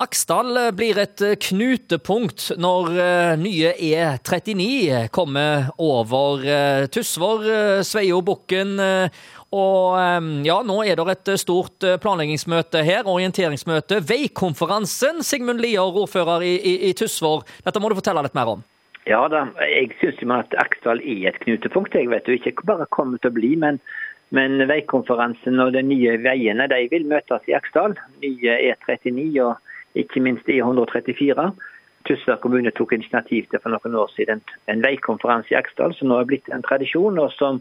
Aksdal blir et knutepunkt når eh, nye E39 kommer over eh, Tysvær, eh, Sveio, Bukken. Og ja, nå er det et stort planleggingsmøte her, orienteringsmøte. Veikonferansen. Sigmund Lier, ordfører i, i, i Tysvær. Dette må du fortelle litt mer om. Ja da, jeg syns at Aksdal er et knutepunkt. Jeg vet jo ikke bare kommer til å bli, men men veikonferansen og de nye veiene de vil møtes i Aksdal. Nye E39 og ikke minst E134. Tysvær kommune tok initiativ til for noen år siden en veikonferanse i Aksdal, som nå er blitt en tradisjon, og som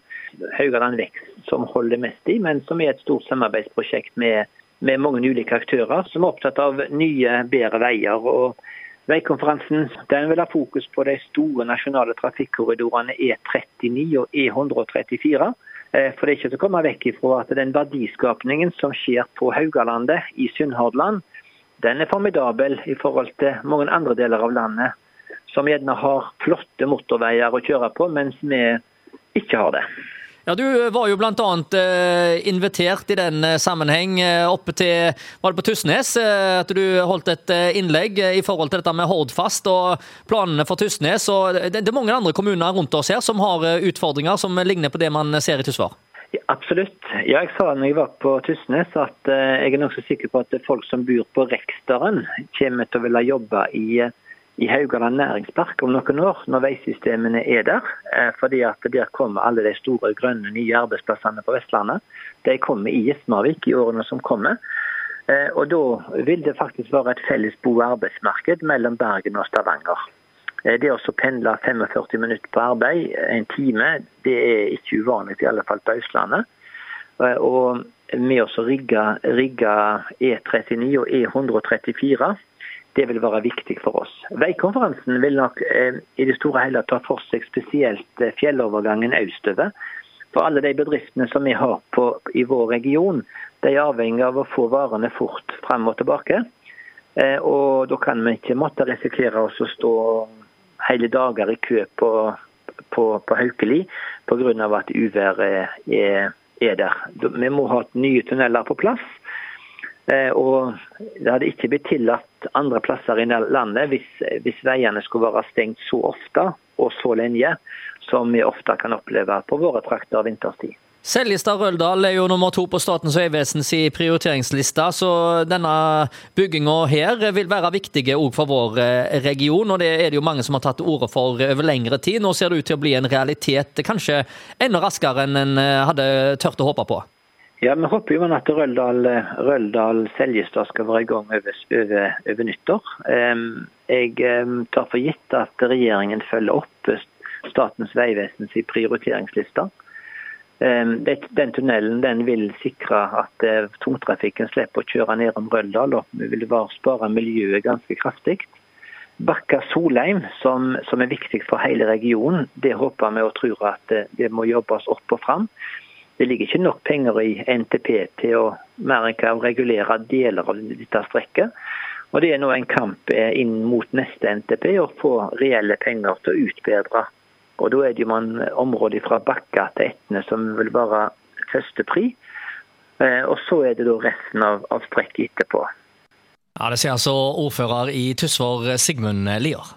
Haugaland Vekst som holder mest i, men som er et stort samarbeidsprosjekt med, med mange ulike aktører som er opptatt av nye, bedre veier. og Veikonferansen den vil ha fokus på de store nasjonale trafikkorridorene E39 og E134. Eh, for det er ikke til å komme vekk ifra at den verdiskapningen som skjer på Haugalandet i Sunnhordland, den er formidabel i forhold til mange andre deler av landet som gjerne har flotte motorveier å kjøre på, mens vi ikke har det. Ja, Du var jo bl.a. Eh, invitert i den eh, sammenheng eh, oppe til var det på Tysnes. At du holdt et innlegg i forhold til dette med Hordfast og planene for Tysnes. og Det er mange andre kommuner rundt oss her som har utfordringer som ligner på det man ser i Tysvær. Ja, absolutt. Ja, jeg sa når jeg var på Tysnes at jeg er nokså sikker på at folk som bor på Reksteren, kommer til å ville jobbe i i Haugaland næringspark om noen år, når veisystemene er der. Eh, fordi at der kommer alle de store grønne nye arbeidsplassene på Vestlandet. De kommer i Gismarvik i årene som kommer. Eh, og da vil det faktisk være et felles bo- og arbeidsmarked mellom Bergen og Stavanger. Eh, det å pendle 45 minutter på arbeid, en time, det er ikke uvanlig, i alle fall på Østlandet. Og med å rigge, rigge E39 og E134 det vil være viktig for oss. Veikonferansen vil nok eh, i det store hele ta for seg spesielt eh, fjellovergangen østover. For alle de bedriftene som vi har på, i vår region, de er avhengig av å få varene fort frem og tilbake. Eh, og da kan vi ikke måtte risikere oss å stå hele dager i kø på, på, på Haukeli pga. at uværet er, er der. Vi må ha nye tunneler på plass. Eh, og det hadde ikke blitt tillatt andre plasser i landet hvis, hvis veiene skulle være stengt så ofte og så lenge som vi ofte kan oppleve på våre trakter vinterstid. Seljestad-Røldal er jo nummer to på Statens vegvesens prioriteringslista, så denne bygginga her vil være viktig òg for vår eh, region. og Det er det jo mange som har tatt til orde for over lengre tid. Nå ser det ut til å bli en realitet, kanskje enda raskere enn en eh, hadde tørt å håpe på. Ja, Vi håper jo at Røldal-Seljestad skal være i gang over, over, over nyttår. Jeg tar for gitt at regjeringen følger opp Statens vegvesens prioriteringsliste. Den tunnelen den vil sikre at eh, tungtrafikken slipper å kjøre ned om Røldal, og vi vil spare miljøet ganske kraftig. Bakka Solheim, som, som, er viktig for hele regionen, det håper vi og tror at det, eh, må jobbes opp og fram. Det ligger ikke nok penger i NTP til å mer enn å regulere deler av dette strekket. Og Det er nå en kamp eh, inn mot neste NTP å få reelle penger til å utbedre. Og Da er det jo man området fra Bakka til Etne som vil være førstepri. Eh, og så er det da resten av, av strekket etterpå. Ja, Det sier altså ordfører i Tysvær, Sigmund Lier.